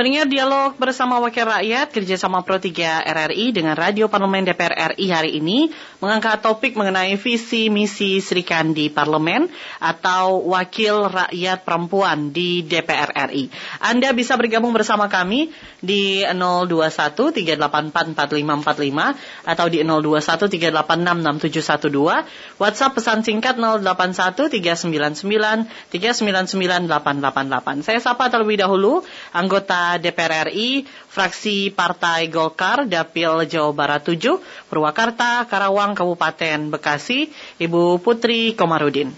Pendengar dialog bersama Wakil Rakyat kerjasama Pro 3 RRI dengan Radio Parlemen DPR RI hari ini mengangkat topik mengenai visi misi Sri Kandi Parlemen atau Wakil Rakyat Perempuan di DPR RI. Anda bisa bergabung bersama kami di 021-384-4545 atau di 021-386-6712, WhatsApp pesan singkat 081-399-399-888. Saya sapa terlebih dahulu anggota DPR RI, fraksi Partai Golkar, Dapil Jawa Barat 7, Purwakarta, Karawang, Kabupaten Bekasi, Ibu Putri Komarudin.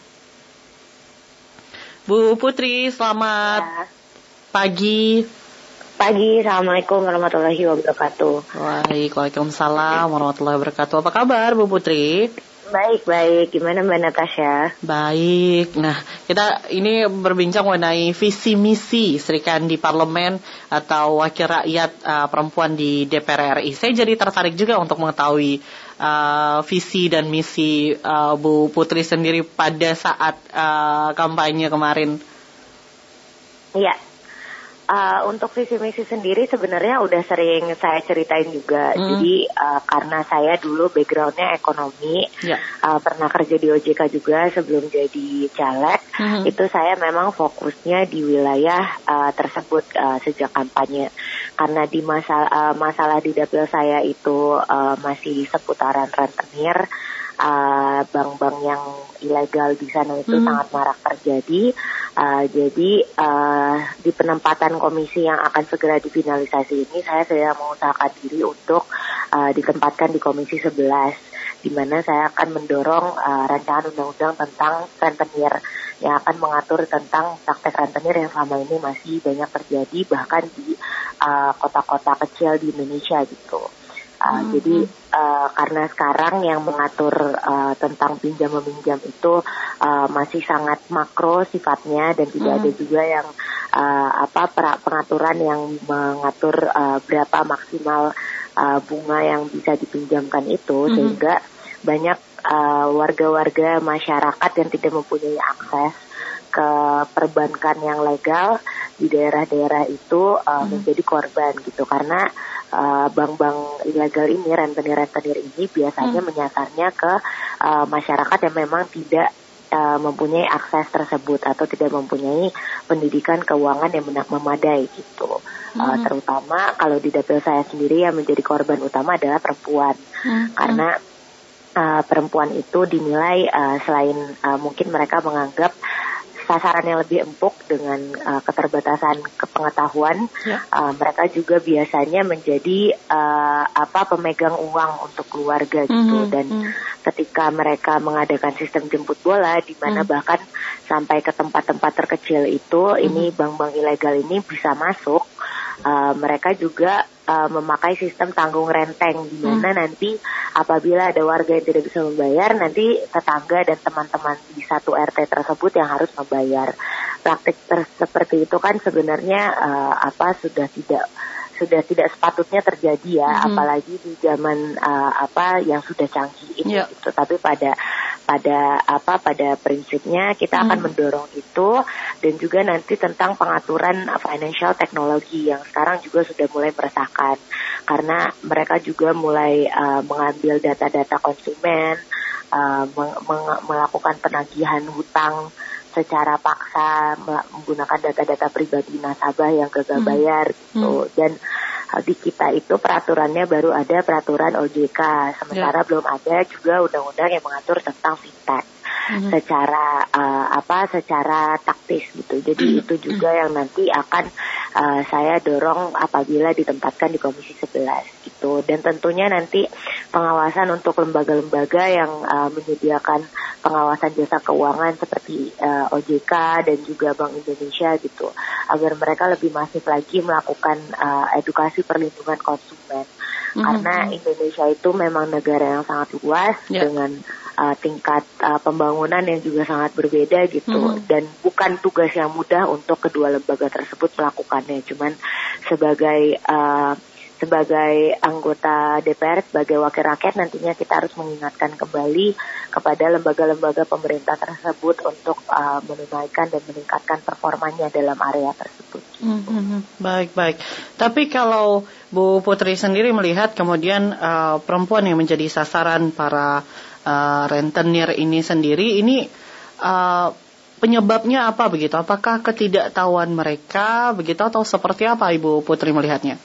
Bu Putri, selamat ya. pagi. Pagi, Assalamualaikum warahmatullahi wabarakatuh. Waalaikumsalam warahmatullahi wabarakatuh. Apa kabar Bu Putri? Baik, baik. Gimana Mbak Natasha? Baik. Nah, kita ini berbincang mengenai visi misi Sri Kandi Parlemen atau Wakil Rakyat uh, Perempuan di DPR RI. Saya jadi tertarik juga untuk mengetahui uh, visi dan misi uh, Bu Putri sendiri pada saat uh, kampanye kemarin. Iya, Uh, untuk visi misi sendiri sebenarnya udah sering saya ceritain juga. Mm. Jadi uh, karena saya dulu backgroundnya ekonomi, yeah. uh, pernah kerja di OJK juga sebelum jadi caleg, mm. itu saya memang fokusnya di wilayah uh, tersebut uh, sejak kampanye. Karena di masalah uh, masalah di dapil saya itu uh, masih seputaran rentenir bank-bank uh, yang ilegal di sana itu hmm. sangat marak terjadi. Uh, jadi uh, di penempatan komisi yang akan segera difinalisasi ini, saya sedang mengusahakan diri untuk uh, ditempatkan di komisi 11 di mana saya akan mendorong uh, rancangan undang-undang tentang rentenir yang akan mengatur tentang praktek rentenir yang selama ini masih banyak terjadi bahkan di kota-kota uh, kecil di Indonesia gitu. Uh, hmm. Jadi uh, karena sekarang yang mengatur uh, tentang pinjam meminjam itu uh, masih sangat makro sifatnya dan tidak hmm. ada juga yang uh, apa pengaturan yang mengatur uh, berapa maksimal uh, bunga yang bisa dipinjamkan itu hmm. sehingga banyak warga-warga uh, masyarakat yang tidak mempunyai akses ke perbankan yang legal di daerah-daerah itu uh, hmm. menjadi korban gitu karena Eh, bank-bank uh, ilegal ini, rentenir-rentenir ini biasanya hmm. menyasarnya ke uh, masyarakat yang memang tidak uh, mempunyai akses tersebut atau tidak mempunyai pendidikan keuangan yang memadai gitu. Hmm. Uh, terutama kalau di dapil saya sendiri yang menjadi korban utama adalah perempuan, hmm. karena uh, perempuan itu dinilai uh, selain uh, mungkin mereka menganggap sasaran yang lebih empuk dengan uh, keterbatasan kepengetahuan, ya. uh, mereka juga biasanya menjadi uh, apa pemegang uang untuk keluarga gitu mm -hmm. dan mm -hmm. ketika mereka mengadakan sistem jemput bola di mana mm -hmm. bahkan sampai ke tempat-tempat terkecil itu mm -hmm. ini bank-bank ilegal ini bisa masuk uh, mereka juga uh, memakai sistem tanggung renteng di mana hmm. nanti apabila ada warga yang tidak bisa membayar nanti tetangga dan teman-teman di satu RT tersebut yang harus membayar. Praktik seperti itu kan sebenarnya uh, apa sudah tidak sudah tidak sepatutnya terjadi ya, mm -hmm. apalagi di zaman uh, apa yang sudah canggih ini yeah. gitu. Tapi pada pada apa pada prinsipnya kita hmm. akan mendorong itu dan juga nanti tentang pengaturan financial teknologi yang sekarang juga sudah mulai meresahkan karena mereka juga mulai uh, mengambil data-data konsumen uh, melakukan penagihan hutang secara paksa menggunakan data-data pribadi nasabah yang gagal hmm. bayar gitu hmm. dan di kita itu peraturannya baru ada peraturan OJK, sementara yeah. belum ada juga undang-undang yang mengatur tentang fintech mm-hmm. secara uh, apa secara taktis gitu. Jadi mm-hmm. itu juga yang nanti akan uh, saya dorong apabila ditempatkan di Komisi 11 gitu. Dan tentunya nanti pengawasan untuk lembaga-lembaga yang uh, menyediakan pengawasan jasa keuangan seperti uh, eh, OJK dan juga Bank Indonesia gitu agar mereka lebih masif lagi melakukan uh, edukasi perlindungan konsumen mm-hmm. karena Indonesia itu memang negara yang sangat luas yeah. dengan uh, tingkat uh, pembangunan yang juga sangat berbeda gitu mm-hmm. dan bukan tugas yang mudah untuk kedua lembaga tersebut melakukannya cuman sebagai uh, sebagai anggota DPR, sebagai wakil rakyat nantinya kita harus mengingatkan kembali kepada lembaga-lembaga pemerintah tersebut untuk uh, menunaikan dan meningkatkan performanya dalam area tersebut. Mm -hmm. Baik, baik. Tapi kalau Bu Putri sendiri melihat kemudian uh, perempuan yang menjadi sasaran para uh, rentenir ini sendiri, ini uh, penyebabnya apa begitu? Apakah ketidaktahuan mereka begitu atau seperti apa Ibu Putri melihatnya?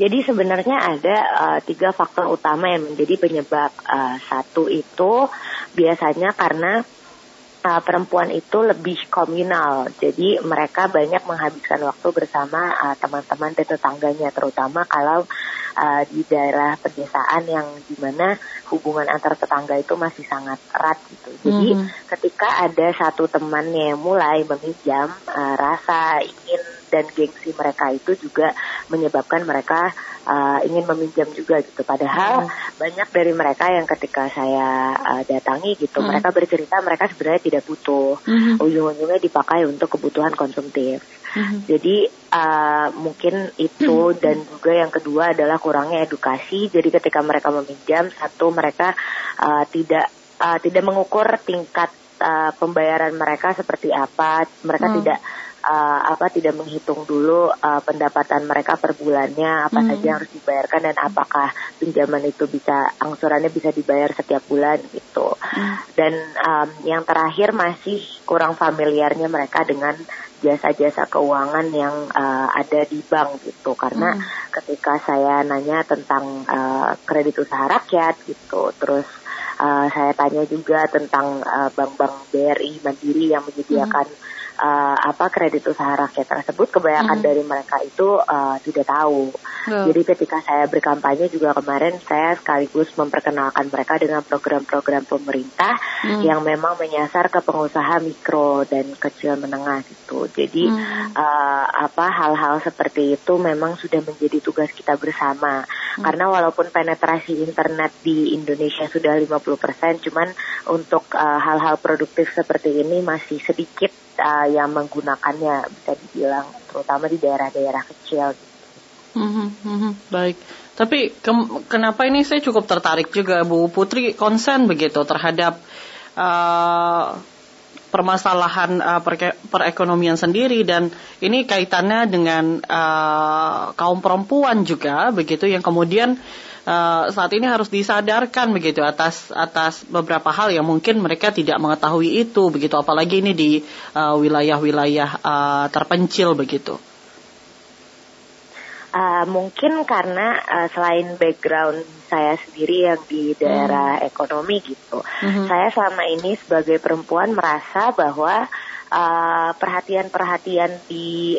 Jadi sebenarnya ada uh, tiga faktor utama yang menjadi penyebab. Uh, satu itu biasanya karena uh, perempuan itu lebih komunal. Jadi mereka banyak menghabiskan waktu bersama teman-teman uh, dan tetangganya, terutama kalau uh, di daerah pedesaan yang di mana hubungan antar tetangga itu masih sangat erat gitu. Jadi mm -hmm. ketika ada satu temannya yang mulai meminjam uh, rasa ingin dan gengsi mereka itu juga menyebabkan mereka uh, ingin meminjam juga gitu. Padahal hmm. banyak dari mereka yang ketika saya uh, datangi gitu, hmm. mereka bercerita mereka sebenarnya tidak butuh, hmm. ujung-ujungnya dipakai untuk kebutuhan konsumtif. Hmm. Jadi uh, mungkin itu hmm. dan juga yang kedua adalah kurangnya edukasi. Jadi ketika mereka meminjam, satu mereka uh, tidak uh, tidak mengukur tingkat uh, pembayaran mereka seperti apa, mereka hmm. tidak uh, apa tidak menghitung dulu uh, pendapatan mereka per bulannya apa hmm. saja yang harus dibayarkan dan apakah pinjaman itu bisa angsurannya bisa dibayar setiap bulan gitu hmm. dan um, yang terakhir masih kurang familiarnya mereka dengan jasa-jasa keuangan yang uh, ada di bank gitu karena hmm. ketika saya nanya tentang uh, kredit usaha rakyat gitu terus uh, saya tanya juga tentang bank-bank uh, BRI Mandiri yang menyediakan hmm uh, apa kredit usaha rakyat tersebut kebanyakan mm. dari mereka itu uh, tidak tahu. Oh. Jadi ketika saya berkampanye juga kemarin saya sekaligus memperkenalkan mereka dengan program-program pemerintah mm. yang memang menyasar ke pengusaha mikro dan kecil menengah gitu. Jadi mm. uh, apa hal-hal seperti itu memang sudah menjadi tugas kita bersama. Mm. Karena walaupun penetrasi internet di Indonesia sudah 50%, cuman untuk hal-hal uh, produktif seperti ini masih sedikit uh, yang menggunakannya bisa dibilang terutama di daerah-daerah kecil. Mm -hmm, baik, tapi ke kenapa ini saya cukup tertarik juga Bu Putri konsen begitu terhadap uh, permasalahan uh, perekonomian sendiri dan ini kaitannya dengan uh, kaum perempuan juga begitu yang kemudian uh, saat ini harus disadarkan begitu atas atas beberapa hal yang mungkin mereka tidak mengetahui itu begitu. Apalagi ini di eh, wilayah-wilayah uh, uh, terpencil begitu. Uh, mungkin karena uh, selain background saya sendiri yang di daerah hmm. ekonomi gitu, hmm. saya selama ini sebagai perempuan merasa bahwa Eh, perhatian-perhatian uh, di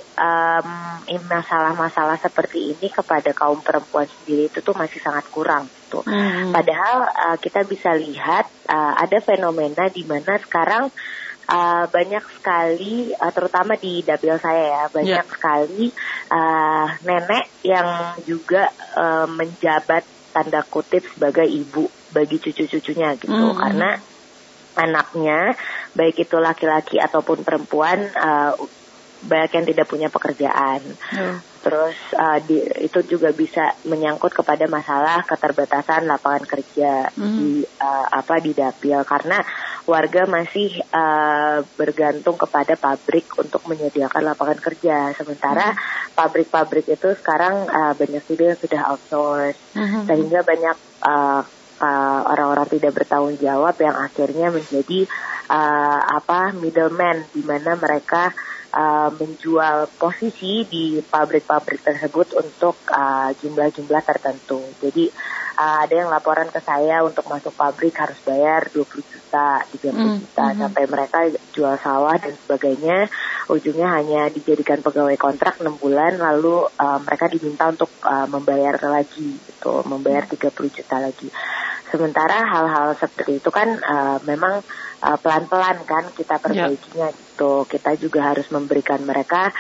masalah-masalah um, seperti ini kepada kaum perempuan sendiri itu tuh masih sangat kurang. Gitu. Hmm. Padahal uh, kita bisa lihat uh, ada fenomena di mana sekarang uh, banyak sekali, uh, terutama di dapil saya ya, banyak yeah. sekali uh, nenek yang juga uh, menjabat tanda kutip sebagai ibu bagi cucu-cucunya gitu, mm karena anaknya baik itu laki-laki ataupun perempuan uh, banyak yang tidak punya pekerjaan. Hmm. Terus uh, di, itu juga bisa menyangkut kepada masalah keterbatasan lapangan kerja hmm. di uh, apa di dapil karena warga masih uh, bergantung kepada pabrik untuk menyediakan lapangan kerja. Sementara hmm. pabrik-pabrik hmm. itu sekarang uh, banyak juga yang sudah outsource hmm. sehingga banyak uh, orang-orang uh, tidak bertanggung jawab yang akhirnya menjadi uh, apa middleman di mana mereka uh, menjual posisi di pabrik-pabrik tersebut untuk jumlah-jumlah tertentu. Jadi uh, ada yang laporan ke saya untuk masuk pabrik harus bayar 20 juta, 30 mm, juta mm -hmm. sampai mereka jual sawah dan sebagainya. Ujungnya hanya dijadikan pegawai kontrak 6 bulan lalu uh, mereka diminta untuk uh, membayar lagi gitu, membayar 30 juta lagi. Sementara hal-hal seperti itu kan uh, memang uh, pelan-pelan kan kita ya. perbaikinya yeah. gitu. Kita juga harus memberikan mereka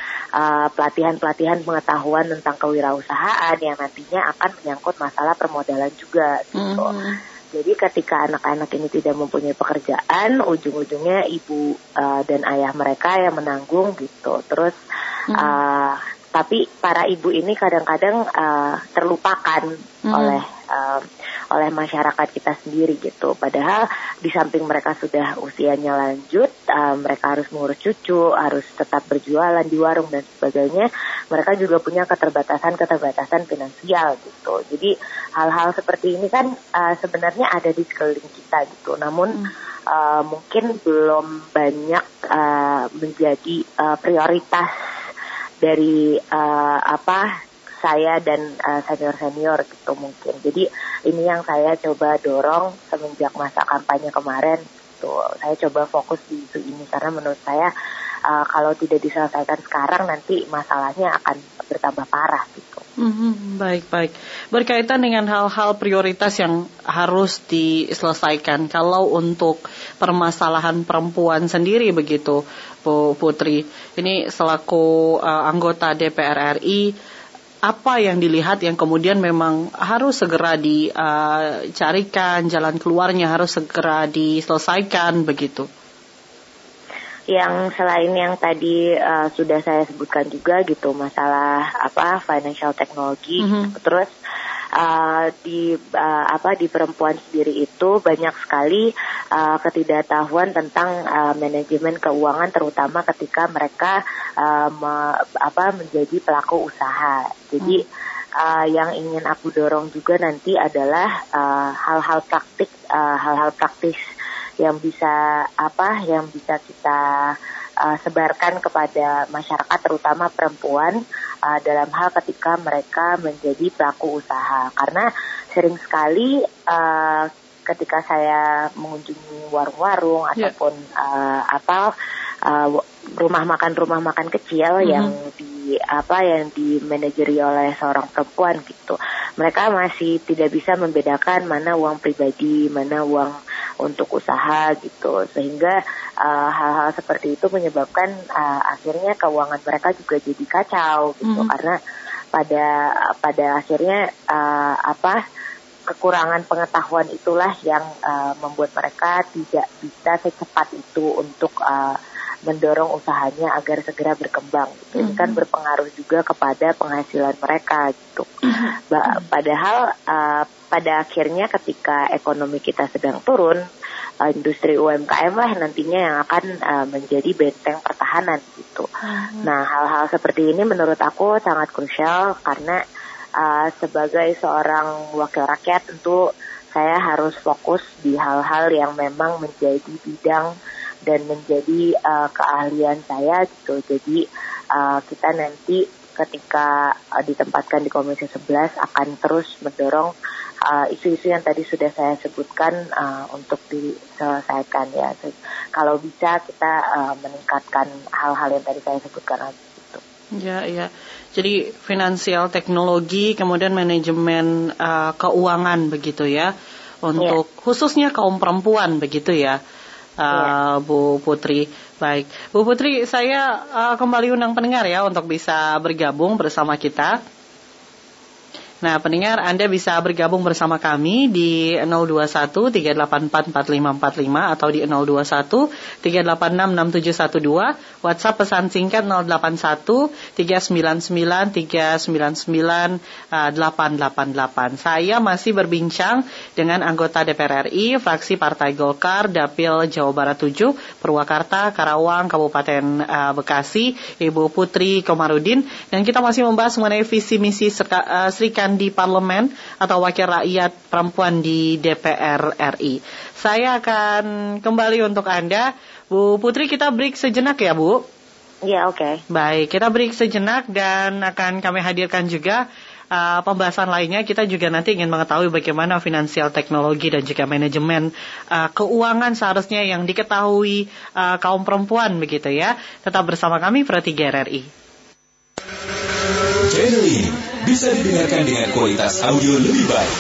pelatihan-pelatihan uh, pengetahuan tentang kewirausahaan yang nantinya akan menyangkut masalah permodalan juga gitu. Mm -hmm. Jadi ketika anak-anak ini tidak mempunyai pekerjaan, ujung-ujungnya ibu uh, dan ayah mereka yang menanggung gitu. Terus mm -hmm. uh, tapi para ibu ini kadang-kadang uh, terlupakan hmm. oleh uh, oleh masyarakat kita sendiri gitu. Padahal di samping mereka sudah usianya lanjut, uh, mereka harus mengurus cucu, harus tetap berjualan di warung dan sebagainya. Mereka juga punya keterbatasan-keterbatasan finansial gitu. Jadi hal-hal seperti ini kan uh, sebenarnya ada di sekeliling kita gitu. Namun hmm. uh, mungkin belum banyak uh, menjadi uh, prioritas dari uh, apa saya dan uh, senior-senior gitu mungkin. Jadi ini yang saya coba dorong semenjak masa kampanye kemarin. Tuh, saya coba fokus di isu ini karena menurut saya uh, kalau tidak diselesaikan sekarang nanti masalahnya akan bertambah parah gitu. Mm-hmm, baik baik. Berkaitan dengan hal-hal prioritas yang harus diselesaikan. Kalau untuk permasalahan perempuan sendiri begitu, Bu Putri. Ini selaku uh, anggota DPR RI apa yang dilihat yang kemudian memang harus segera dicarikan jalan keluarnya harus segera diselesaikan begitu yang selain yang tadi uh, sudah saya sebutkan juga gitu masalah apa financial technology mm -hmm. terus uh, di uh, apa di perempuan sendiri itu banyak sekali uh, ketidaktahuan tentang uh, manajemen keuangan terutama ketika mereka uh, me, apa menjadi pelaku usaha. Jadi uh, yang ingin aku dorong juga nanti adalah hal-hal uh, praktik hal-hal uh, praktis yang bisa apa yang bisa kita uh, sebarkan kepada masyarakat terutama perempuan uh, dalam hal ketika mereka menjadi pelaku usaha karena sering sekali uh, ketika saya mengunjungi warung-warung yeah. ataupun uh, apa uh, rumah makan rumah makan kecil mm -hmm. yang di apa yang dimanajeri oleh seorang perempuan gitu. Mereka masih tidak bisa membedakan mana uang pribadi mana uang untuk usaha gitu. Sehingga uh, hal-hal seperti itu menyebabkan uh, akhirnya keuangan mereka juga jadi kacau gitu. Mm. karena pada pada akhirnya uh, apa kekurangan pengetahuan itulah yang uh, membuat mereka tidak bisa secepat itu untuk uh, mendorong usahanya agar segera berkembang. Gitu. Ini kan mm-hmm. berpengaruh juga kepada penghasilan mereka gitu. Mm-hmm. Padahal uh, pada akhirnya ketika ekonomi kita sedang turun, uh, industri UMKM lah nantinya yang akan uh, menjadi benteng pertahanan gitu. Mm-hmm. Nah hal-hal seperti ini menurut aku sangat krusial karena uh, sebagai seorang wakil rakyat tentu saya harus fokus di hal-hal yang memang menjadi bidang dan menjadi uh, keahlian saya gitu. Jadi uh, kita nanti ketika uh, ditempatkan di Komisi 11 akan terus mendorong isu-isu uh, yang tadi sudah saya sebutkan uh, untuk diselesaikan ya. So, kalau bisa kita uh, meningkatkan hal-hal yang tadi saya sebutkan gitu. Ya, ya. Jadi finansial teknologi, kemudian manajemen uh, keuangan begitu ya, untuk ya. khususnya kaum perempuan begitu ya uh, Bu Putri. Baik, Bu Putri, saya uh, kembali undang pendengar ya untuk bisa bergabung bersama kita. Nah, pendengar Anda bisa bergabung bersama kami di 021 384 4545 atau di 021 386 6712, WhatsApp pesan singkat 081 399 399 888. Saya masih berbincang dengan anggota DPR RI, fraksi Partai Golkar, Dapil Jawa Barat 7, Purwakarta, Karawang, Kabupaten uh, Bekasi, Ibu Putri Komarudin, dan kita masih membahas mengenai visi misi uh, Serikan di parlemen atau wakil rakyat perempuan di DPR RI. Saya akan kembali untuk Anda. Bu Putri kita break sejenak ya Bu? Iya oke. Okay. Baik, kita break sejenak dan akan kami hadirkan juga uh, pembahasan lainnya kita juga nanti ingin mengetahui bagaimana finansial teknologi dan juga manajemen uh, keuangan seharusnya yang diketahui uh, kaum perempuan begitu ya. Tetap bersama kami Prati RRI. Channel ini bisa didengarkan dengan kualitas audio lebih baik.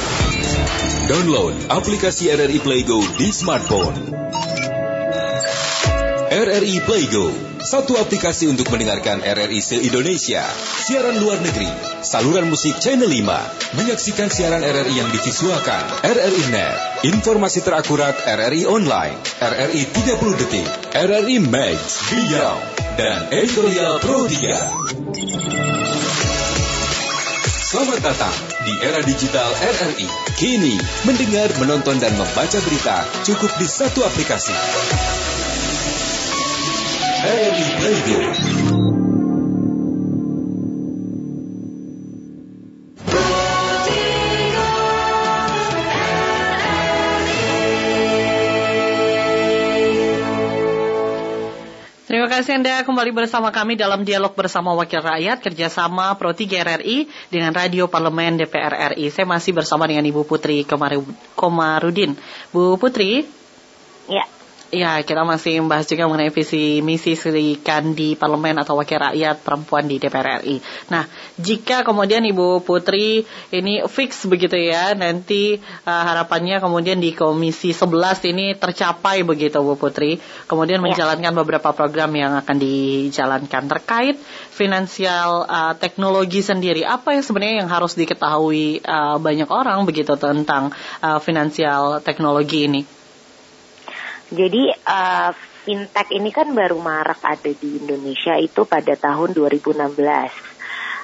Download aplikasi RRI Playgo di smartphone. RRI Playgo, satu aplikasi untuk mendengarkan RRI se-Indonesia, siaran luar negeri, saluran musik Channel 5, menyaksikan siaran RRI yang divisualkan, RRI Net, informasi terakurat RRI Online, RRI 30 Detik, RRI Max, Beyond, dan Editorial Pro 3. Selamat datang di era digital RRI. Kini, mendengar, menonton, dan membaca berita cukup di satu aplikasi. RRI Playbook. Kasih Anda kembali bersama kami dalam dialog bersama Wakil Rakyat kerjasama Pro 3 RRI dengan Radio Parlemen DPR RI. Saya masih bersama dengan Ibu Putri Komarudin. Bu Putri. Ya. Ya, kita masih membahas juga mengenai visi misi Sri Kandi Parlemen atau Wakil Rakyat Perempuan di DPR RI. Nah, jika kemudian Ibu Putri ini fix begitu ya, nanti uh, harapannya kemudian di Komisi 11 ini tercapai begitu Bu Putri, kemudian ya. menjalankan beberapa program yang akan dijalankan terkait finansial uh, teknologi sendiri. Apa yang sebenarnya yang harus diketahui uh, banyak orang begitu tentang uh, finansial teknologi ini? Jadi uh, fintech ini kan baru marak ada di Indonesia itu pada tahun 2016.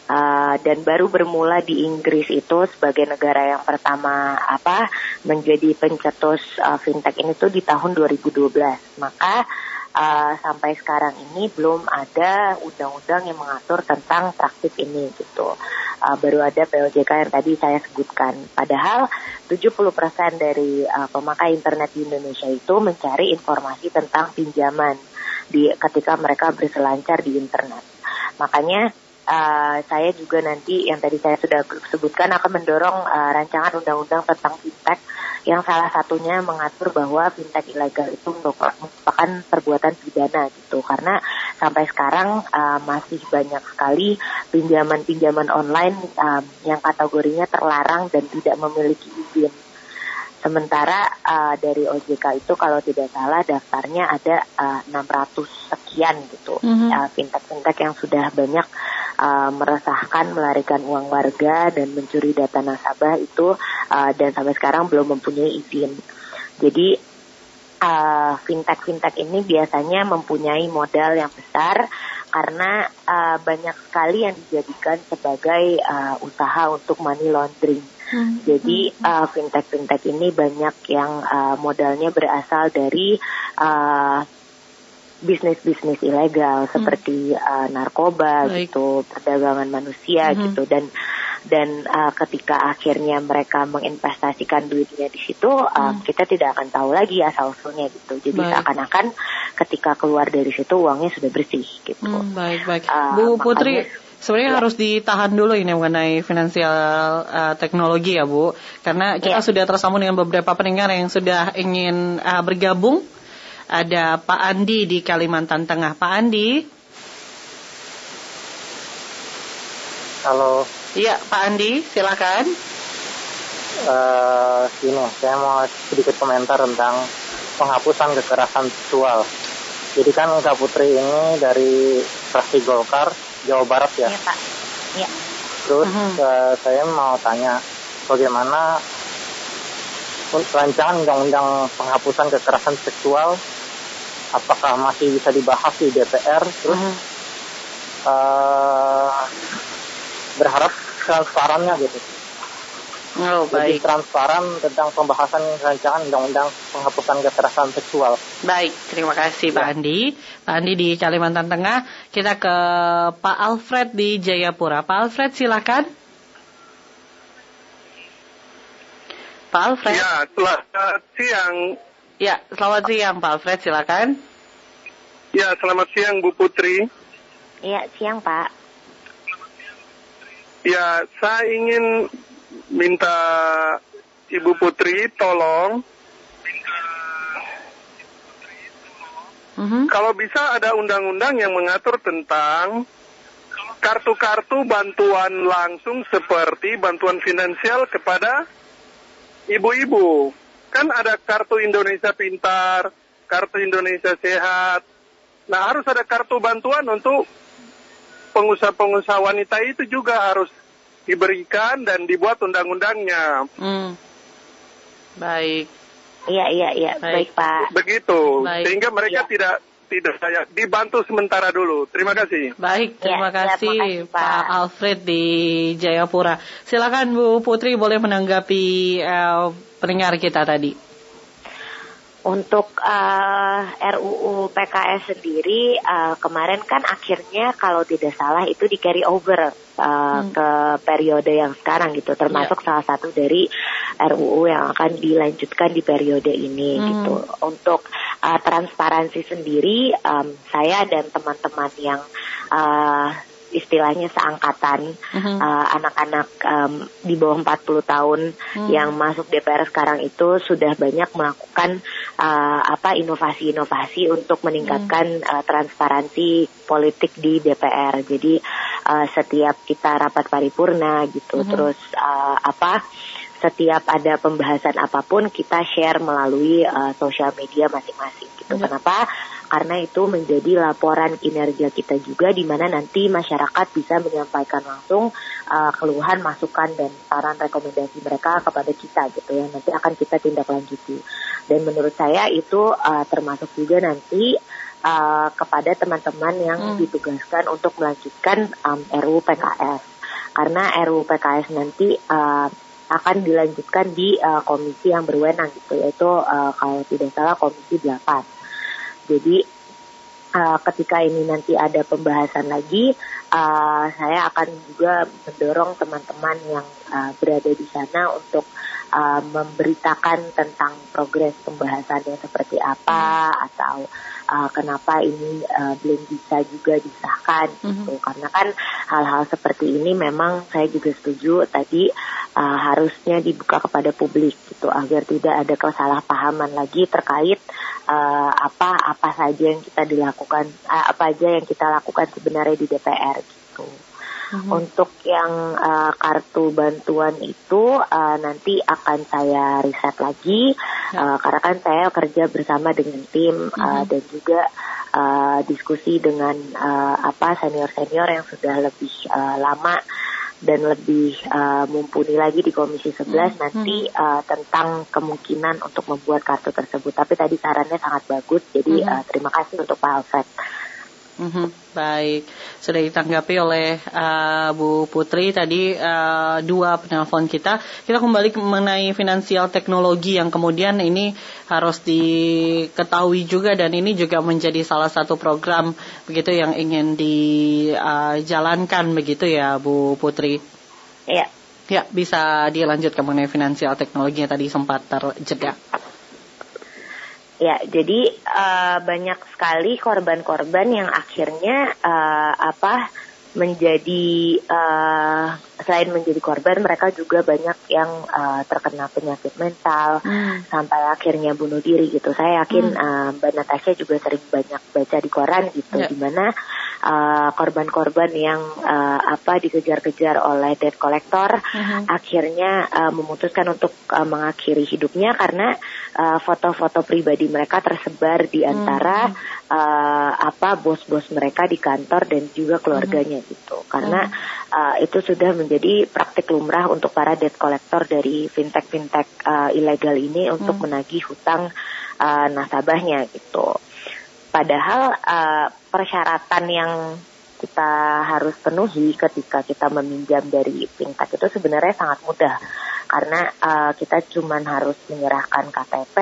Uh, dan baru bermula di Inggris itu sebagai negara yang pertama apa menjadi pencetus uh, fintech ini tuh di tahun 2012. Maka uh, sampai sekarang ini belum ada undang-undang yang mengatur tentang praktik ini gitu. Uh, baru ada POJK yang tadi saya sebutkan. Padahal 70% dari uh, pemakai internet di Indonesia itu mencari informasi tentang pinjaman di ketika mereka berselancar di internet. Makanya uh, saya juga nanti yang tadi saya sudah sebutkan akan mendorong uh, rancangan undang-undang tentang fintech yang salah satunya mengatur bahwa fintech ilegal itu merupakan perbuatan pidana gitu karena sampai sekarang uh, masih banyak sekali pinjaman-pinjaman online uh, yang kategorinya terlarang dan tidak memiliki izin. Sementara uh, dari OJK itu kalau tidak salah daftarnya ada uh, 600 sekian gitu mm-hmm. uh, fintech-fintech yang sudah banyak uh, meresahkan melarikan uang warga dan mencuri data nasabah itu uh, dan sampai sekarang belum mempunyai izin. Jadi uh, fintech-fintech ini biasanya mempunyai modal yang besar karena uh, banyak sekali yang dijadikan sebagai uh, usaha untuk money laundering. Hmm. Jadi uh, fintech-fintech ini banyak yang uh, modalnya berasal dari uh, bisnis-bisnis ilegal hmm. seperti uh, narkoba Baik. gitu, perdagangan manusia hmm. gitu dan dan uh, ketika akhirnya mereka menginvestasikan duitnya di situ uh, hmm. kita tidak akan tahu lagi asal usulnya gitu. Jadi seakan-akan ketika keluar dari situ uangnya sudah bersih gitu. Hmm, baik baik. Uh, Bu Putri Sebenarnya ya. harus ditahan dulu ini mengenai finansial uh, teknologi ya Bu, karena kita ya. sudah tersambung dengan beberapa pendengar yang sudah ingin uh, bergabung. Ada Pak Andi di Kalimantan Tengah. Pak Andi. Halo. Iya, Pak Andi, silakan. Uh, ini, saya mau sedikit komentar tentang penghapusan kekerasan seksual. Jadi kan Kak Putri ini dari fraksi Golkar Jawa Barat ya. Iya Pak. Iya. Terus -huh. uh, saya mau tanya bagaimana rancangan undang-undang penghapusan kekerasan seksual apakah masih bisa dibahas di DPR terus -huh. uh, berharap transparannya gitu Oh, baik. Lebih transparan tentang pembahasan rancangan undang-undang penghapusan kekerasan seksual. Baik, terima kasih ya. Pak Andi. Pak Andi di Kalimantan Tengah. Kita ke Pak Alfred di Jayapura. Pak Alfred silakan. Pak Alfred. Ya, selamat siang. Ya, selamat siang Pak Alfred, silakan. Ya, selamat siang Bu Putri. Ya, siang Pak. Ya, saya ingin minta Ibu Putri tolong Mm-hmm. Kalau bisa ada undang-undang yang mengatur tentang kartu-kartu bantuan langsung seperti bantuan finansial kepada ibu-ibu. Kan ada kartu Indonesia Pintar, kartu Indonesia Sehat. Nah harus ada kartu bantuan untuk pengusaha-pengusaha wanita itu juga harus diberikan dan dibuat undang-undangnya. Hmm. Baik. Iya iya iya baik, baik Pak. Begitu baik. sehingga mereka ya. tidak tidak saya dibantu sementara dulu. Terima kasih. Baik, terima ya, kasih ya, Pak. Alfred di Jayapura. Silakan Bu Putri boleh menanggapi uh, pendengar kita tadi. Untuk uh, eh, RUU PKS sendiri uh, kemarin kan akhirnya kalau tidak salah itu di carry over uh, hmm. ke periode yang sekarang gitu termasuk yeah. salah satu dari RUU yang akan dilanjutkan di periode ini hmm. gitu. Untuk uh, transparansi sendiri um, saya dan teman-teman yang uh, istilahnya seangkatan uh-huh. uh, anak-anak um, di bawah 40 tahun uh-huh. yang masuk DPR sekarang itu sudah banyak melakukan uh, apa inovasi-inovasi untuk meningkatkan uh-huh. uh, transparansi politik di DPR. Jadi uh, setiap kita rapat paripurna gitu, uh-huh. terus uh, apa setiap ada pembahasan apa pun kita share melalui uh, sosial media masing-masing gitu. Uh-huh. Kenapa? Karena itu menjadi laporan kinerja kita juga di mana nanti masyarakat bisa menyampaikan langsung uh, keluhan, masukan dan saran rekomendasi mereka kepada kita gitu ya. Nanti akan kita tindak lanjuti. Dan menurut saya itu uh, termasuk juga nanti uh, kepada teman-teman yang hmm. ditugaskan untuk melanjutkan um, RUU PKS. Karena RUU PKS nanti uh, akan dilanjutkan di uh, komisi yang berwenang gitu yaitu uh, kalau tidak salah komisi 8. Jadi uh, ketika ini nanti ada pembahasan lagi, uh, saya akan juga mendorong teman-teman yang uh, berada di sana untuk uh, memberitakan tentang progres pembahasannya seperti apa atau uh, kenapa ini uh, belum bisa juga disahkan mm-hmm. gitu karena kan hal-hal seperti ini memang saya juga setuju tadi uh, harusnya dibuka kepada publik gitu agar tidak ada kesalahpahaman lagi terkait uh, apa apa saja yang kita dilakukan uh, apa aja yang kita lakukan sebenarnya di DPR gitu. Mm-hmm. Untuk yang uh, kartu bantuan itu uh, nanti akan saya riset lagi uh, karena kan saya kerja bersama dengan tim mm-hmm. uh, dan juga uh, diskusi dengan uh, apa senior senior yang sudah lebih uh, lama dan lebih uh, mumpuni lagi di Komisi 11 hmm. nanti uh, tentang kemungkinan untuk membuat kartu tersebut. Tapi tadi sarannya sangat bagus, jadi hmm. uh, terima kasih untuk Pak Alfred. Mm-hmm. Baik, sudah ditanggapi oleh uh, Bu Putri tadi uh, dua penelpon kita. Kita kembali mengenai finansial teknologi yang kemudian ini harus diketahui juga dan ini juga menjadi salah satu program begitu yang ingin dijalankan uh, begitu ya Bu Putri. Iya. Ya, bisa dilanjutkan mengenai finansial teknologi yang tadi sempat terjeda. Ya, jadi uh, banyak sekali korban-korban yang akhirnya uh, apa menjadi uh, selain menjadi korban mereka juga banyak yang uh, terkena penyakit mental hmm. sampai akhirnya bunuh diri gitu saya yakin hmm. uh, mbak Natasha juga sering banyak baca di koran gitu yeah. di mana korban-korban uh, yang uh, apa dikejar-kejar oleh debt collector hmm. akhirnya uh, memutuskan untuk uh, mengakhiri hidupnya karena foto-foto uh, pribadi mereka tersebar di antara hmm. uh, apa bos-bos mereka di kantor dan juga keluarganya hmm. gitu karena uh, itu sudah menjadi praktik lumrah untuk para debt collector dari fintech-fintech uh, ilegal ini untuk menagih hutang uh, nasabahnya gitu. Padahal uh, persyaratan yang kita harus penuhi ketika kita meminjam dari fintech itu sebenarnya sangat mudah karena uh, kita cuma harus menyerahkan KTP,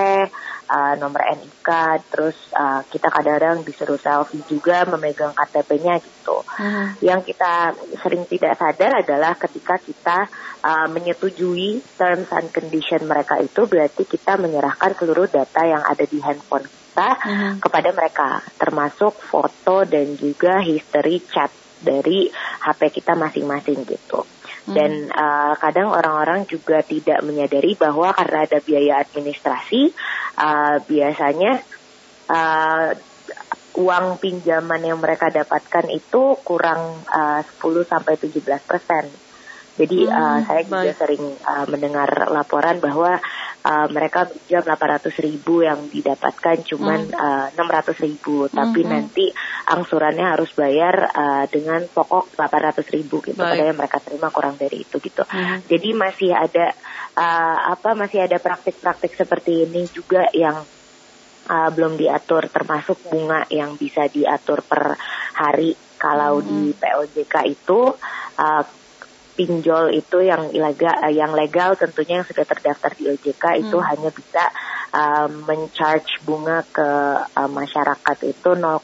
uh, nomor NIK, terus uh, kita kadang-kadang disuruh selfie juga memegang KTP-nya gitu. Hmm. Yang kita sering tidak sadar adalah ketika kita uh, menyetujui terms and condition mereka itu berarti kita menyerahkan seluruh data yang ada di handphone kita hmm. kepada mereka, termasuk foto dan juga history chat dari HP kita masing-masing gitu. Dan uh, kadang orang-orang juga tidak menyadari bahwa karena ada biaya administrasi, uh, biasanya uh, uang pinjaman yang mereka dapatkan itu kurang uh, 10 sampai 17 persen. Jadi hmm, uh, saya juga baik. sering uh, mendengar laporan bahwa uh, mereka pinjam 800 ribu yang didapatkan cuma hmm. uh, 600 ribu, tapi hmm. nanti angsurannya harus bayar uh, dengan pokok 800 ribu gitu, padahal yang mereka terima kurang dari itu gitu. Hmm. Jadi masih ada uh, apa masih ada praktik-praktik seperti ini juga yang uh, belum diatur termasuk bunga yang bisa diatur per hari kalau hmm. di POJK itu uh, pinjol itu yang ilegal yang legal tentunya yang sudah terdaftar di OJK hmm. itu hanya bisa uh, mencharge bunga ke uh, masyarakat itu 0,8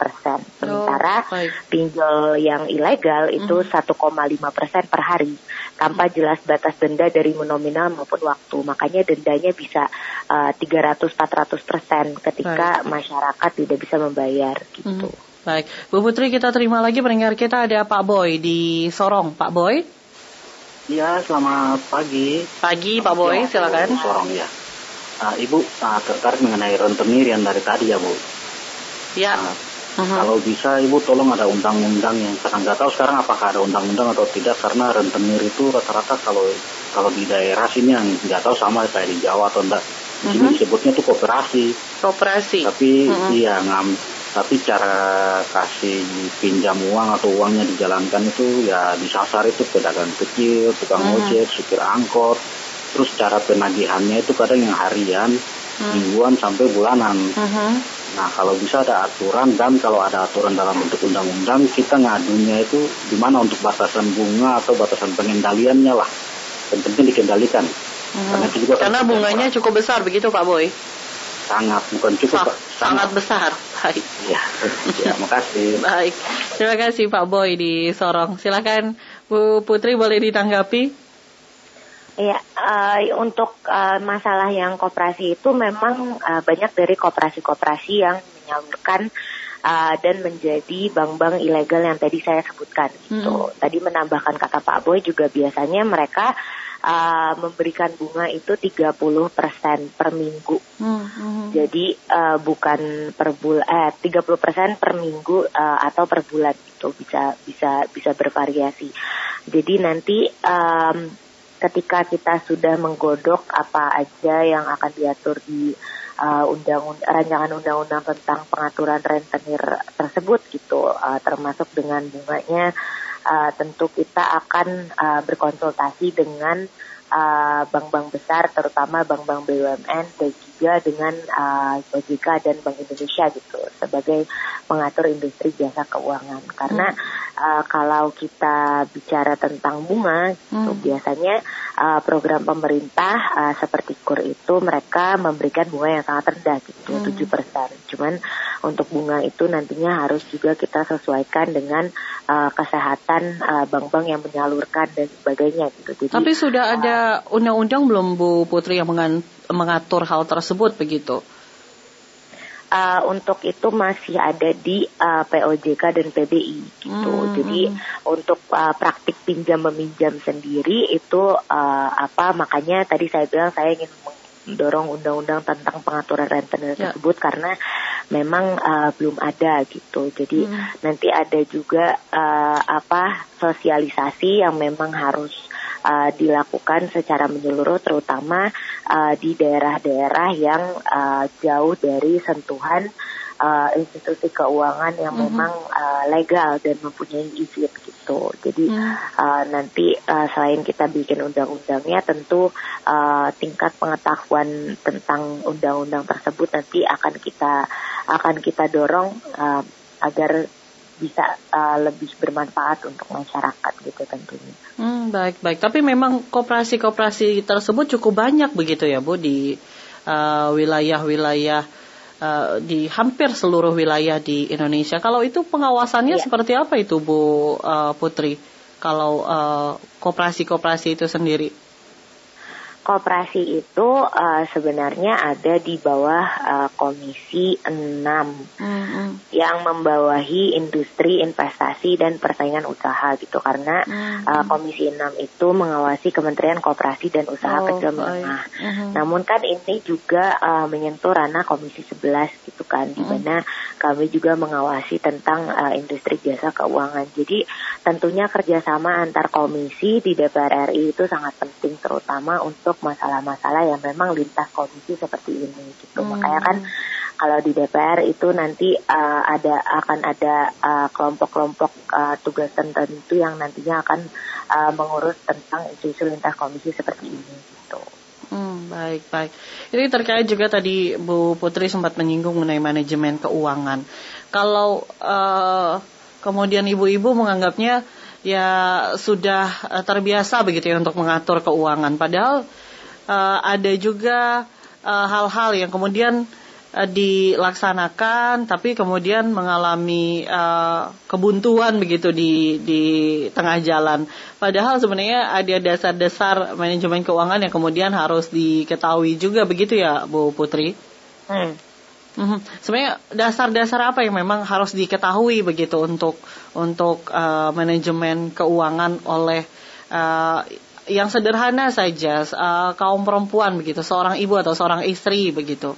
persen sementara oh, pinjol yang ilegal itu hmm. 1,5 persen per hari tanpa jelas batas denda dari nominal maupun waktu makanya dendanya bisa uh, 300-400 persen ketika baik. masyarakat tidak bisa membayar gitu. Hmm. Baik, Bu Putri kita terima lagi pendengar kita ada Pak Boy di Sorong. Pak Boy? Iya, selamat pagi. Pagi Pak Boy, silakan. Sorong ya. Uh, Ibu uh, tertarik mengenai rentenir yang dari tadi ya Bu. Ya. Uh, uh-huh. Kalau bisa Ibu tolong ada undang-undang yang sekarang nggak tahu sekarang apakah ada undang-undang atau tidak karena rentenir itu rata-rata kalau kalau di daerah sini yang nggak tahu sama kayak di Jawa atau enggak di sini uh-huh. disebutnya tuh kooperasi. Kooperasi. Tapi uh-huh. iya ngam tapi cara kasih pinjam uang atau uangnya dijalankan itu ya disasar itu pedagang kecil, tukang hmm. ojek, supir angkot, terus cara penagihannya itu kadang yang harian, hmm. mingguan sampai bulanan. Hmm. Nah kalau bisa ada aturan dan kalau ada aturan dalam bentuk undang-undang kita ngadunya itu di mana untuk batasan bunga atau batasan pengendaliannya lah, dan penting dikendalikan. Hmm. Karena, juga Karena bunganya cukup besar begitu Pak Boy sangat bukan cukup Sa sangat, sangat besar. Baik. Ya ya makasih. Baik. Terima kasih Pak Boy di Sorong. Silakan Bu Putri boleh ditanggapi? Ya, uh, untuk uh, masalah yang koperasi itu memang uh, banyak dari koperasi-koperasi yang menyalurkan uh, dan menjadi bank-bank ilegal yang tadi saya sebutkan. Hmm. Itu tadi menambahkan kata Pak Boy juga biasanya mereka uh, memberikan bunga itu 30% per minggu. Hmm, hmm. Jadi uh, bukan per bulan eh 30% per minggu uh, atau per bulan itu bisa bisa bisa bervariasi. Jadi nanti um, ketika kita sudah menggodok apa aja yang akan diatur di uh, undang rancangan undang-undang tentang pengaturan rentenir tersebut gitu uh, termasuk dengan bunganya uh, tentu kita akan uh, berkonsultasi dengan uh, bank-bank uh, besar, terutama bank-bank BUMN dan juga dengan uh, OJK dan Bank Indonesia gitu sebagai mengatur industri jasa keuangan. Karena hmm. Uh, kalau kita bicara tentang bunga, gitu, hmm. biasanya uh, program pemerintah uh, seperti KUR itu mereka memberikan bunga yang sangat rendah gitu, tujuh hmm. persen. Cuman untuk bunga itu nantinya harus juga kita sesuaikan dengan uh, kesehatan bank-bank uh, yang menyalurkan dan sebagainya gitu. Jadi, Tapi sudah uh, ada undang-undang belum Bu Putri yang mengatur hal tersebut begitu? Uh, untuk itu masih ada di uh, POJK dan PBI gitu. Hmm. Jadi hmm. untuk uh, praktik pinjam meminjam sendiri itu uh, apa makanya tadi saya bilang saya ingin mendorong undang-undang tentang pengaturan rentenir ya. tersebut karena memang uh, belum ada gitu. Jadi hmm. nanti ada juga uh, apa sosialisasi yang memang harus uh, dilakukan secara menyeluruh terutama uh, di daerah-daerah yang uh, jauh dari sentuhan uh, institusi keuangan yang mm -hmm. memang uh, legal dan mempunyai izin gitu. Jadi mm. uh, nanti uh, selain kita bikin undang-undangnya, tentu uh, tingkat pengetahuan tentang undang-undang tersebut nanti akan kita akan kita dorong uh, agar bisa uh, lebih bermanfaat untuk masyarakat gitu tentunya. Hmm, baik baik. Tapi memang koperasi-koperasi tersebut cukup banyak begitu ya Bu di uh, wilayah-wilayah uh, di hampir seluruh wilayah di Indonesia. Kalau itu pengawasannya ya. seperti apa itu Bu uh, Putri? Kalau uh, koperasi-koperasi itu sendiri? Koperasi itu uh, sebenarnya ada di bawah uh, Komisi 6 mm-hmm. yang membawahi industri, investasi dan persaingan usaha gitu karena mm-hmm. uh, Komisi 6 itu mengawasi Kementerian Koperasi dan Usaha oh, Kecil Menengah. Mm-hmm. Namun kan ini juga uh, menyentuh ranah Komisi 11 gitu kan mm-hmm. di mana kami juga mengawasi tentang uh, industri jasa keuangan. Jadi tentunya kerjasama antar komisi di DPR RI itu sangat penting terutama untuk untuk masalah-masalah yang memang lintas komisi seperti ini gitu. Hmm. Makanya kan kalau di DPR itu nanti uh, ada akan ada uh, kelompok-kelompok uh, tugas tertentu yang nantinya akan uh, mengurus tentang isu-isu lintas komisi seperti ini gitu. Hmm, baik, baik. Ini terkait juga tadi Bu Putri sempat menyinggung mengenai manajemen keuangan. Kalau uh, kemudian ibu-ibu menganggapnya ya sudah uh, terbiasa begitu ya untuk mengatur keuangan, padahal uh, ada juga hal-hal uh, yang kemudian Eh, dilaksanakan tapi kemudian mengalami uh, kebuntuan begitu di di tengah jalan. Padahal sebenarnya ada dasar-dasar manajemen keuangan yang kemudian harus diketahui juga begitu ya Bu Putri. Hmm. Hmm. Sebenarnya dasar-dasar apa yang memang harus diketahui begitu untuk untuk uh, manajemen keuangan oleh uh, yang sederhana saja uh, kaum perempuan begitu, seorang ibu atau seorang istri begitu.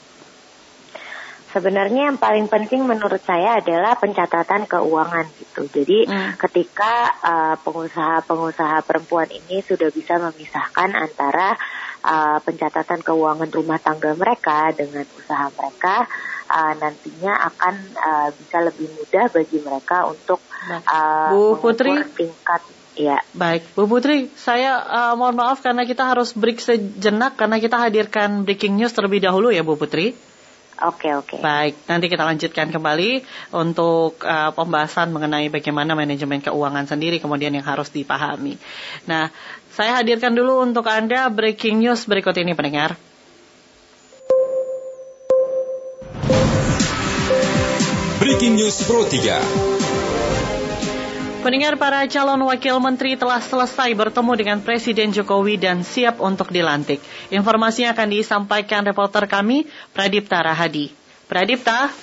Sebenarnya yang paling penting menurut saya adalah pencatatan keuangan gitu. Jadi hmm. ketika uh, pengusaha-pengusaha perempuan ini sudah bisa memisahkan antara uh, pencatatan keuangan rumah tangga mereka dengan usaha mereka, uh, nantinya akan uh, bisa lebih mudah bagi mereka untuk uh, Bu Putri tingkat Ya. Baik, Bu Putri, saya uh, mohon maaf karena kita harus break sejenak karena kita hadirkan breaking news terlebih dahulu ya Bu Putri. Oke, oke. Baik, nanti kita lanjutkan kembali untuk uh, pembahasan mengenai bagaimana manajemen keuangan sendiri kemudian yang harus dipahami. Nah, saya hadirkan dulu untuk Anda breaking news berikut ini pendengar. Breaking News Pro 3 Pendengar para calon wakil menteri telah selesai bertemu dengan Presiden Jokowi dan siap untuk dilantik. Informasinya akan disampaikan reporter kami, Pradipta Rahadi. Pradipta?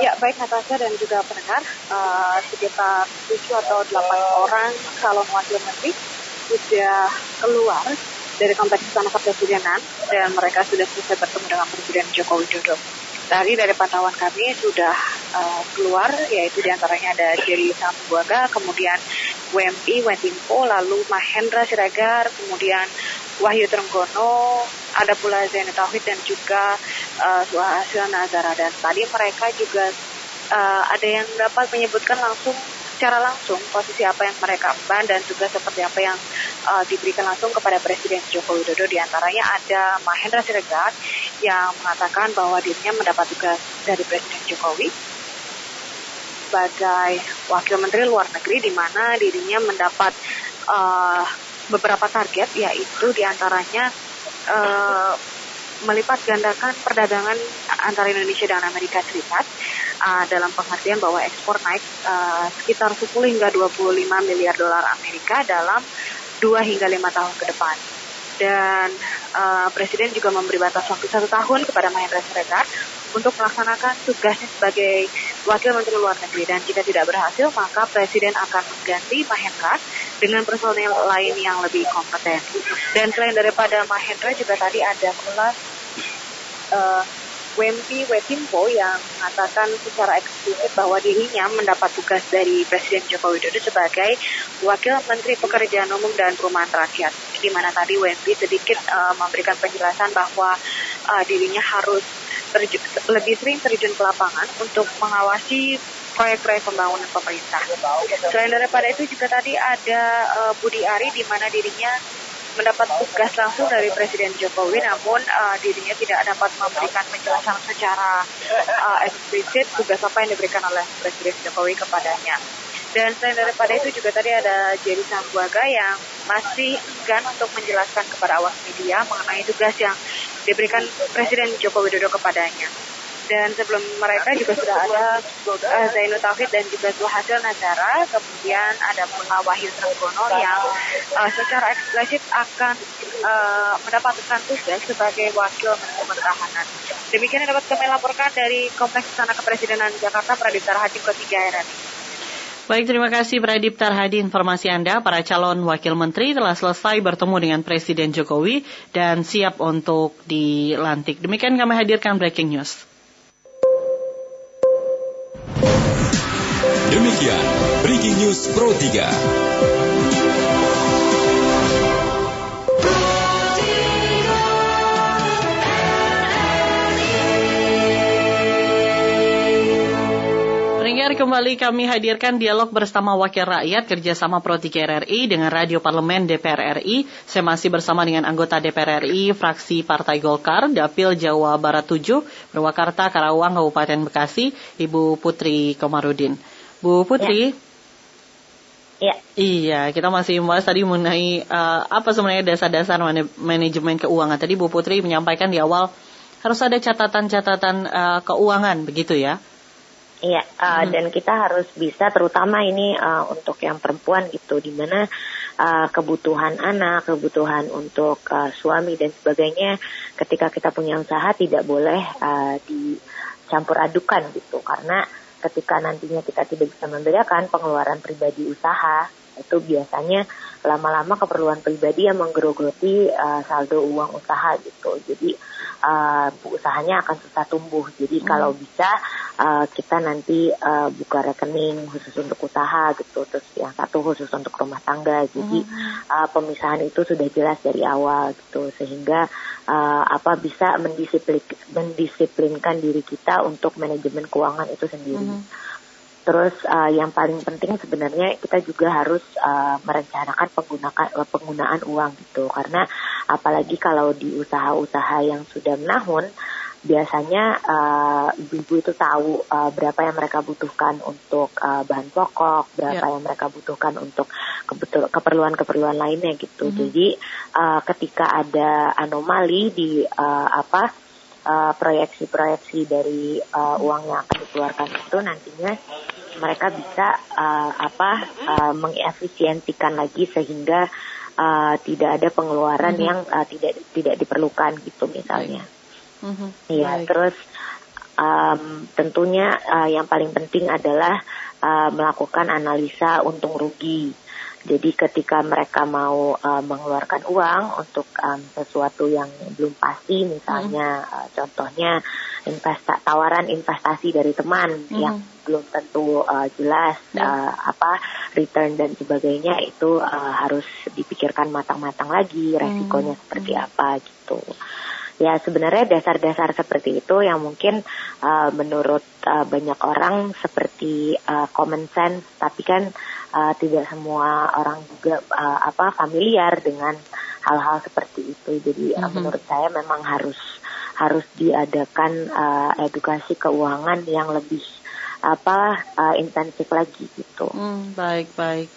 Ya, baik Natasha dan juga pendengar, uh, sekitar 7 atau 8 orang calon wakil menteri sudah keluar dari kompleks istana kepresidenan dan mereka sudah selesai bertemu dengan Presiden Joko Widodo. Tadi dari pantauan kami sudah uh, keluar, yaitu di antaranya ada Jerry Sambuaga, kemudian WMI, Wendinpo, lalu Mahendra Siregar, kemudian Wahyu Trenggono, ada pula Zainal Tauhid dan juga uh, Suhasil Nazara. Dan tadi mereka juga uh, ada yang dapat menyebutkan langsung secara langsung posisi apa yang mereka emban dan juga seperti apa yang uh, diberikan langsung kepada Presiden Joko Widodo. Di antaranya ada Mahendra Siregar yang mengatakan bahwa dirinya mendapat tugas dari Presiden Jokowi sebagai Wakil Menteri Luar Negeri di mana dirinya mendapat uh, beberapa target yaitu di antaranya uh, melipat gandakan perdagangan antara Indonesia dan Amerika Serikat uh, dalam pengertian bahwa ekspor naik uh, sekitar 10 hingga 25 miliar dolar Amerika dalam 2 hingga 5 tahun ke depan. Dan uh, Presiden juga memberi batas waktu satu tahun kepada Mahendra Siregar untuk melaksanakan tugasnya sebagai Wakil Menteri Luar Negeri. Dan jika tidak berhasil, maka Presiden akan mengganti Mahendra dengan personel lain yang lebih kompeten. Dan selain daripada Mahendra juga tadi ada pula uh, Wempi Wetimpo yang mengatakan secara eksplisit bahwa dirinya mendapat tugas dari Presiden Joko Widodo sebagai Wakil Menteri Pekerjaan Umum dan Perumahan Rakyat. Di mana tadi Wempi sedikit uh, memberikan penjelasan bahwa uh, dirinya harus lebih sering terjun ke lapangan untuk mengawasi proyek-proyek pembangunan pemerintah. Selain daripada itu juga tadi ada uh, Budi Ari di mana dirinya mendapat tugas langsung dari Presiden Jokowi, namun uh, dirinya tidak dapat memberikan penjelasan secara uh, eksplisit tugas apa yang diberikan oleh Presiden Jokowi kepadanya. Dan selain daripada itu juga tadi ada Jerry Sambuaga yang masih enggan untuk menjelaskan kepada awak media mengenai tugas yang diberikan Presiden Joko Widodo kepadanya. Dan sebelum mereka juga sudah ada uh, Zainul Tauhid dan juga Hasil Nazara. Kemudian ada pula Wahyu Trenggono yang uh, secara eksplisit akan uh, mendapatkan tugas sebagai Wakil Menteri Pertahanan. Demikian yang dapat kami laporkan dari Kompleks Istana Kepresidenan Jakarta Pradipta Hadim ketiga RRI. Baik, terima kasih Pradip Tarhadi informasi Anda. Para calon wakil menteri telah selesai bertemu dengan Presiden Jokowi dan siap untuk dilantik. Demikian kami hadirkan breaking news. Demikian Breaking News Pro 3. Kembali kami hadirkan dialog bersama Wakil Rakyat kerjasama Pro 3 RRI dengan Radio Parlemen DPR RI. Saya masih bersama dengan anggota DPR RI fraksi Partai Golkar Dapil Jawa Barat 7 Purwakarta Karawang Kabupaten Bekasi Ibu Putri Komarudin. Bu Putri. Ya. ya. Iya, kita masih membahas tadi mengenai uh, apa sebenarnya dasar-dasar manajemen keuangan. Tadi Bu Putri menyampaikan di awal harus ada catatan-catatan uh, keuangan begitu ya. Iya, uh, hmm. dan kita harus bisa, terutama ini uh, untuk yang perempuan gitu, di mana uh, kebutuhan anak, kebutuhan untuk uh, suami dan sebagainya, ketika kita punya usaha tidak boleh uh, dicampur adukan gitu, karena ketika nantinya kita tidak bisa membedakan pengeluaran pribadi usaha, itu biasanya lama-lama keperluan pribadi yang menggerogoti uh, saldo uang usaha gitu. Jadi uh, usahanya akan susah tumbuh. Jadi hmm. kalau bisa uh, kita nanti uh, buka rekening khusus untuk usaha gitu, terus yang satu khusus untuk rumah tangga. Jadi hmm. uh, pemisahan itu sudah jelas dari awal gitu, sehingga uh, apa bisa mendisiplin, mendisiplinkan diri kita untuk manajemen keuangan itu sendiri. Hmm. Terus uh, yang paling penting sebenarnya kita juga harus uh, merencanakan penggunaan penggunaan uang gitu karena apalagi kalau di usaha-usaha yang sudah menahun biasanya uh, ibu-ibu itu tahu uh, berapa yang mereka butuhkan untuk uh, bahan pokok, berapa yeah. yang mereka butuhkan untuk keperluan-keperluan lainnya gitu. Mm -hmm. Jadi uh, ketika ada anomali di uh, apa proyeksi-proyeksi uh, dari uh, uang yang akan dikeluarkan itu nantinya mereka bisa uh, apa uh, mengefisientikan lagi sehingga uh, tidak ada pengeluaran mm -hmm. yang uh, tidak tidak diperlukan gitu misalnya. Mm -hmm. Ya terus um, tentunya uh, yang paling penting adalah uh, melakukan analisa untung rugi. Jadi ketika mereka mau uh, mengeluarkan uang untuk um, sesuatu yang belum pasti, misalnya mm. uh, contohnya investa tawaran investasi dari teman mm. yang belum tentu uh, jelas yeah. uh, apa return dan sebagainya itu uh, harus dipikirkan matang-matang lagi resikonya hmm. seperti hmm. apa gitu. Ya sebenarnya dasar-dasar seperti itu yang mungkin uh, menurut uh, banyak orang seperti uh, common sense tapi kan uh, tidak semua orang juga uh, apa familiar dengan hal-hal seperti itu. Jadi mm -hmm. uh, menurut saya memang harus harus diadakan uh, edukasi keuangan yang lebih apa uh, intensif lagi gitu. Hmm, baik baik.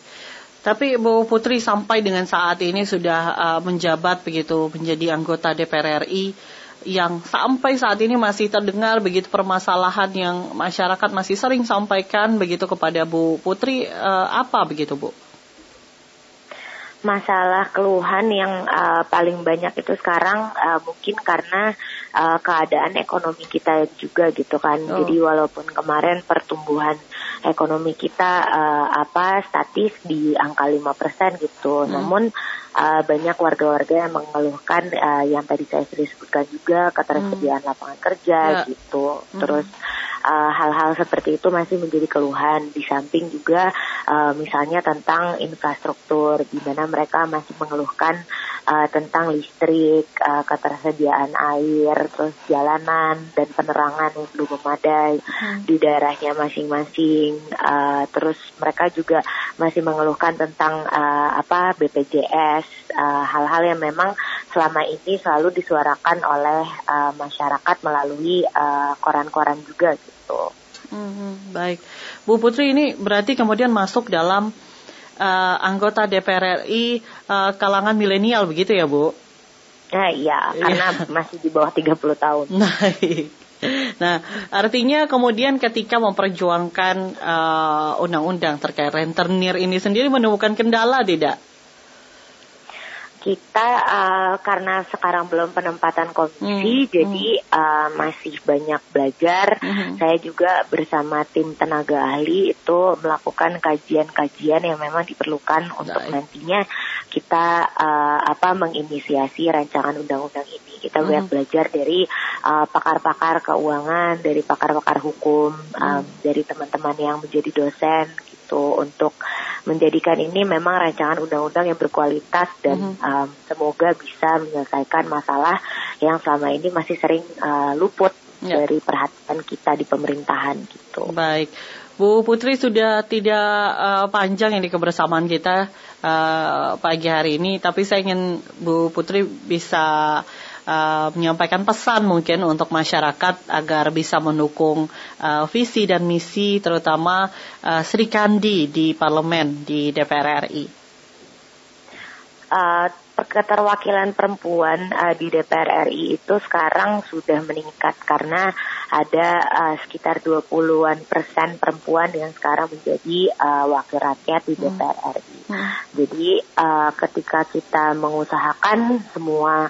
Tapi Bu Putri sampai dengan saat ini sudah uh, menjabat begitu menjadi anggota DPR RI yang sampai saat ini masih terdengar begitu permasalahan yang masyarakat masih sering sampaikan begitu kepada Bu Putri uh, apa begitu Bu? masalah keluhan yang uh, paling banyak itu sekarang uh, mungkin karena uh, keadaan ekonomi kita juga gitu kan. Oh. Jadi walaupun kemarin pertumbuhan ekonomi kita uh, apa statis di angka 5% gitu. Hmm. Namun uh, banyak warga-warga yang mengeluhkan uh, yang tadi saya sudah sebutkan juga ketersediaan hmm. lapangan kerja yeah. gitu. Hmm. Terus Eh, hal-hal uh, seperti itu masih menjadi keluhan di samping juga uh, misalnya tentang infrastruktur di mana mereka masih mengeluhkan uh, tentang listrik, uh, ketersediaan air, terus jalanan dan penerangan yang belum memadai hmm. di daerahnya masing-masing. Uh, terus mereka juga masih mengeluhkan tentang uh, apa BPJS, hal-hal uh, yang memang selama ini selalu disuarakan oleh uh, masyarakat melalui koran-koran uh, juga. Gitu gitu. Hmm, baik, Bu Putri ini berarti kemudian masuk dalam uh, anggota DPR RI uh, kalangan milenial begitu ya Bu? Nah, iya, karena masih di bawah 30 tahun. Baik. Nah, artinya kemudian ketika memperjuangkan uh, undang-undang terkait rentenir ini sendiri menemukan kendala tidak? Kita uh, karena sekarang belum penempatan komisi, hmm. jadi uh, masih banyak belajar. Hmm. Saya juga bersama tim tenaga ahli itu melakukan kajian-kajian yang memang diperlukan untuk nantinya kita uh, apa menginisiasi rancangan undang-undang ini. Kita hmm. belajar dari pakar-pakar uh, keuangan, dari pakar-pakar hukum, hmm. um, dari teman-teman yang menjadi dosen gitu untuk menjadikan ini memang rancangan undang-undang yang berkualitas dan mm -hmm. um, semoga bisa menyelesaikan masalah yang selama ini masih sering uh, luput yeah. dari perhatian kita di pemerintahan gitu. Baik. Bu Putri sudah tidak uh, panjang ini kebersamaan kita uh, pagi hari ini, tapi saya ingin Bu Putri bisa uh, menyampaikan pesan mungkin untuk masyarakat agar bisa mendukung uh, visi dan misi terutama uh, Sri Kandi di parlemen di DPR RI. Uh, keterwakilan perempuan uh, di DPR RI itu sekarang sudah meningkat karena ada uh, sekitar 20-an persen perempuan yang sekarang menjadi uh, wakil rakyat di DPR hmm. RI. Hmm. Jadi uh, ketika kita mengusahakan semua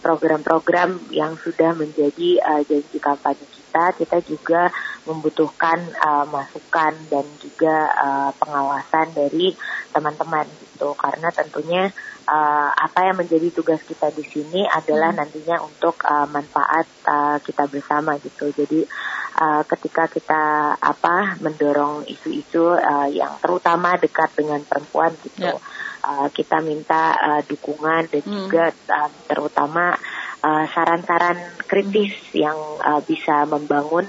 program-program uh, yang sudah menjadi uh, janji kampanye kita, kita juga membutuhkan uh, masukan dan juga uh, pengawasan dari teman-teman gitu. Karena tentunya uh, apa yang menjadi tugas kita di sini adalah hmm. nantinya untuk uh, manfaat uh, kita bersama gitu. Jadi uh, ketika kita apa mendorong isu-isu uh, yang terutama dekat dengan perempuan gitu, yeah. uh, kita minta uh, dukungan dan hmm. juga uh, terutama saran-saran uh, kritis hmm. yang uh, bisa membangun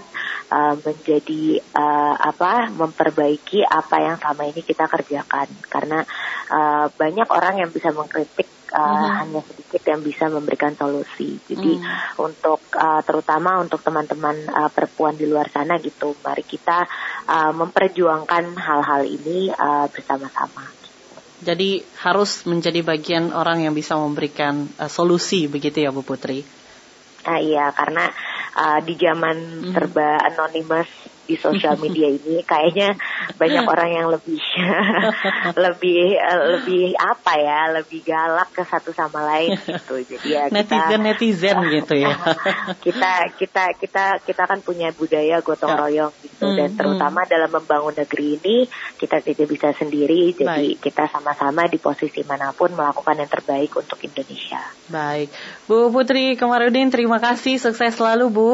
uh, menjadi uh, apa memperbaiki apa yang selama ini kita kerjakan karena uh, banyak orang yang bisa mengkritik uh, mm-hmm. hanya sedikit yang bisa memberikan solusi jadi mm. untuk uh, terutama untuk teman-teman uh, perempuan di luar sana gitu mari kita uh, memperjuangkan hal-hal ini uh, bersama-sama jadi harus menjadi bagian orang yang bisa memberikan uh, solusi begitu ya Bu Putri. Ah iya karena uh, di zaman mm. serba anonymous di sosial media ini kayaknya banyak orang yang lebih lebih uh, lebih apa ya lebih galak ke satu sama lain gitu. Jadi ya netizen kita, netizen gitu ya. Kita kita kita kita kan punya budaya gotong ya. royong gitu. Hmm, dan terutama hmm. dalam membangun negeri ini kita tidak bisa sendiri. Jadi baik. kita sama-sama di posisi mana pun melakukan yang terbaik untuk Indonesia. Baik. Bu Putri Kemarudin terima kasih. Sukses selalu Bu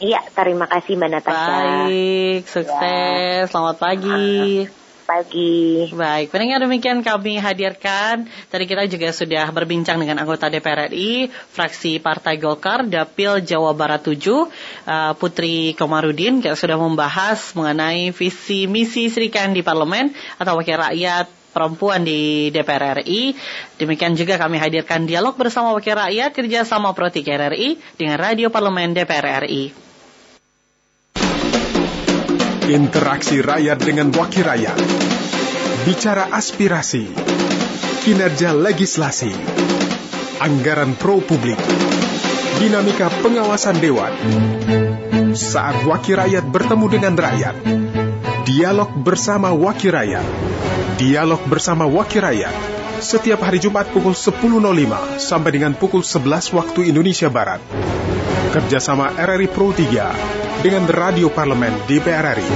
Iya, terima kasih Mbak Natasha. Baik, sukses. Ya. Selamat pagi. Pagi. Baik, pendengar demikian kami hadirkan. Tadi kita juga sudah berbincang dengan anggota DPR RI, fraksi Partai Golkar, Dapil Jawa Barat 7, uh, Putri Komarudin. Kita sudah membahas mengenai visi misi Sri Kandi di parlemen atau wakil rakyat perempuan di DPR RI. Demikian juga kami hadirkan dialog bersama wakil rakyat kerjasama Pro 3 RRI dengan Radio Parlemen DPR RI. Interaksi rakyat dengan wakil rakyat. Bicara aspirasi. Kinerja legislasi. Anggaran pro publik. Dinamika pengawasan dewan. Saat wakil rakyat bertemu dengan rakyat. Dialog bersama wakil rakyat. Dialog bersama wakil rakyat. Setiap hari Jumat pukul 10.05 sampai dengan pukul 11 waktu Indonesia Barat. Kerjasama RRI Pro 3 dengan Radio Parlemen DPR RI.